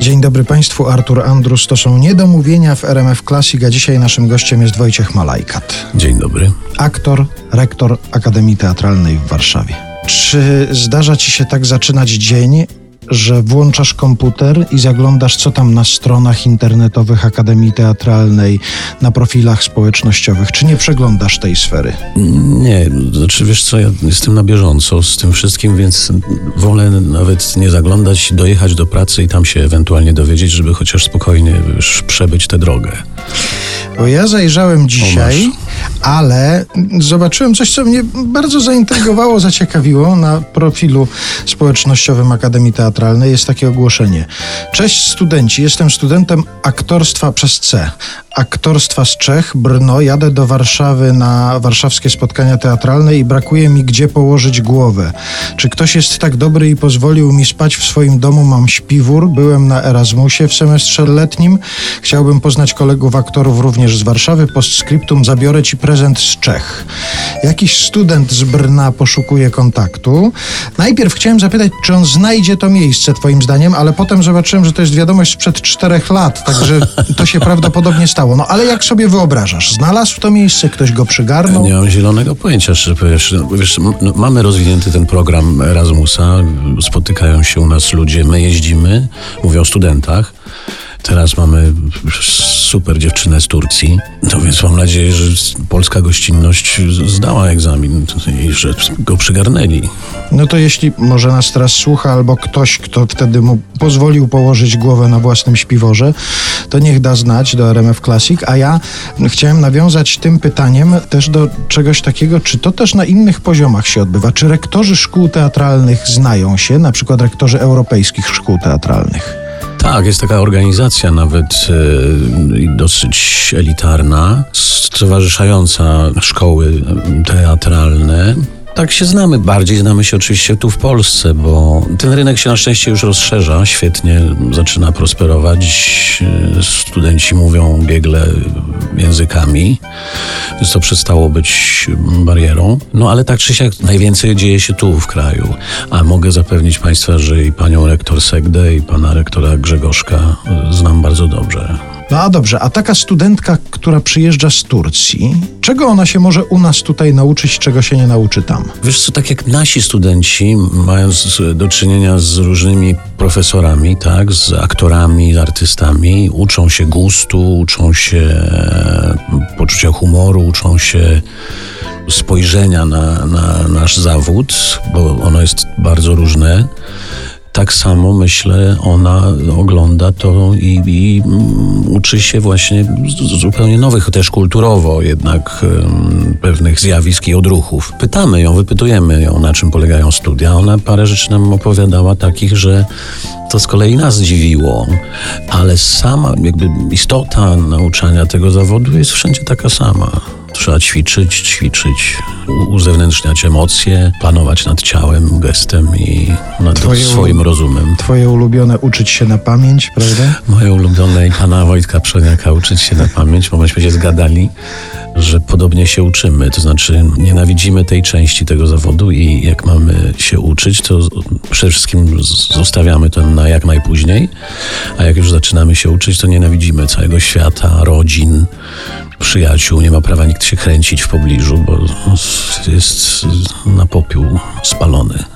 Dzień dobry Państwu, Artur Andrus. To są niedomówienia w RMF Classic, a dzisiaj naszym gościem jest Wojciech Malajkat. Dzień dobry. Aktor, rektor Akademii Teatralnej w Warszawie. Czy zdarza Ci się tak zaczynać dzień, że włączasz komputer i zaglądasz, co tam na stronach internetowych Akademii Teatralnej, na profilach społecznościowych? Czy nie przeglądasz tej sfery? Nie, znaczy wiesz co, ja jestem na bieżąco z tym wszystkim, więc wolę nawet nie zaglądać, dojechać do pracy i tam się ewentualnie dowiedzieć, żeby chociaż spokojnie już przebyć tę drogę. Bo ja zajrzałem dzisiaj, ale zobaczyłem coś, co mnie bardzo zaintrygowało, zaciekawiło na profilu społecznościowym Akademii Teatralnej. Jest takie ogłoszenie. Cześć studenci, jestem studentem aktorstwa przez C. Aktorstwa z Czech, Brno. Jadę do Warszawy na warszawskie spotkania teatralne i brakuje mi gdzie położyć głowę. Czy ktoś jest tak dobry i pozwolił mi spać w swoim domu? Mam śpiwór, byłem na Erasmusie w semestrze letnim. Chciałbym poznać kolegów aktorów również z Warszawy. Postscriptum zabiorę ci prezent z Czech. Jakiś student z Brna poszukuje kontaktu. Najpierw chciałem zapytać, czy on znajdzie to miejsce, twoim zdaniem, ale potem zobaczyłem, że to jest wiadomość sprzed czterech lat, także to się prawdopodobnie stało. No ale jak sobie wyobrażasz? Znalazł to miejsce, ktoś go przygarnął? Nie mam zielonego pojęcia. No, Wiesz, m- no, mamy rozwinięty ten program Erasmusa, spotykają się u nas ludzie, my jeździmy, mówię o studentach. Teraz mamy super dziewczynę z Turcji, no więc mam nadzieję, że polska gościnność zdała egzamin i że go przygarnęli. No to jeśli może nas teraz słucha albo ktoś, kto wtedy mu pozwolił położyć głowę na własnym śpiworze, to niech da znać do RMF Classic, a ja chciałem nawiązać tym pytaniem też do czegoś takiego, czy to też na innych poziomach się odbywa? Czy rektorzy szkół teatralnych znają się, na przykład rektorzy europejskich szkół teatralnych? Tak, jest taka organizacja nawet e, dosyć elitarna, stowarzyszająca szkoły teatralne. Tak się znamy, bardziej znamy się oczywiście tu w Polsce, bo ten rynek się na szczęście już rozszerza, świetnie zaczyna prosperować. Studenci mówią biegle językami, więc to przestało być barierą. No ale tak czy siak najwięcej dzieje się tu w kraju. A mogę zapewnić Państwa, że i panią rektor Segdę i pana rektora Grzegorzka znam bardzo dobrze. No a dobrze, a taka studentka, która przyjeżdża z Turcji, czego ona się może u nas tutaj nauczyć, czego się nie nauczy tam? Wiesz co, tak jak nasi studenci, mając do czynienia z różnymi profesorami, tak, z aktorami, z artystami, uczą się gustu, uczą się e, poczucia humoru, uczą się spojrzenia na, na nasz zawód, bo ono jest bardzo różne. Tak samo myślę, ona ogląda to i, i mm, uczy się właśnie zupełnie nowych, też kulturowo jednak pewnych zjawisk i odruchów. Pytamy ją, wypytujemy ją, na czym polegają studia. Ona parę rzeczy nam opowiadała takich, że to z kolei nas dziwiło, ale sama jakby istota nauczania tego zawodu jest wszędzie taka sama. Trzeba ćwiczyć, ćwiczyć, uzewnętrzniać emocje, panować nad ciałem, gestem i nad Twoje- swoim rozumem. Twoje ulubione uczyć się na pamięć, prawda? Moje ulubione i pana Wojtka Przoniaka uczyć się na pamięć, bo myśmy się zgadali, że podobnie się uczymy. To znaczy nienawidzimy tej części tego zawodu i jak mamy się uczyć, to przede wszystkim zostawiamy to na jak najpóźniej, a jak już zaczynamy się uczyć, to nienawidzimy całego świata, rodzin, przyjaciół. Nie ma prawa nikt się kręcić w pobliżu, bo jest na popiół spalony.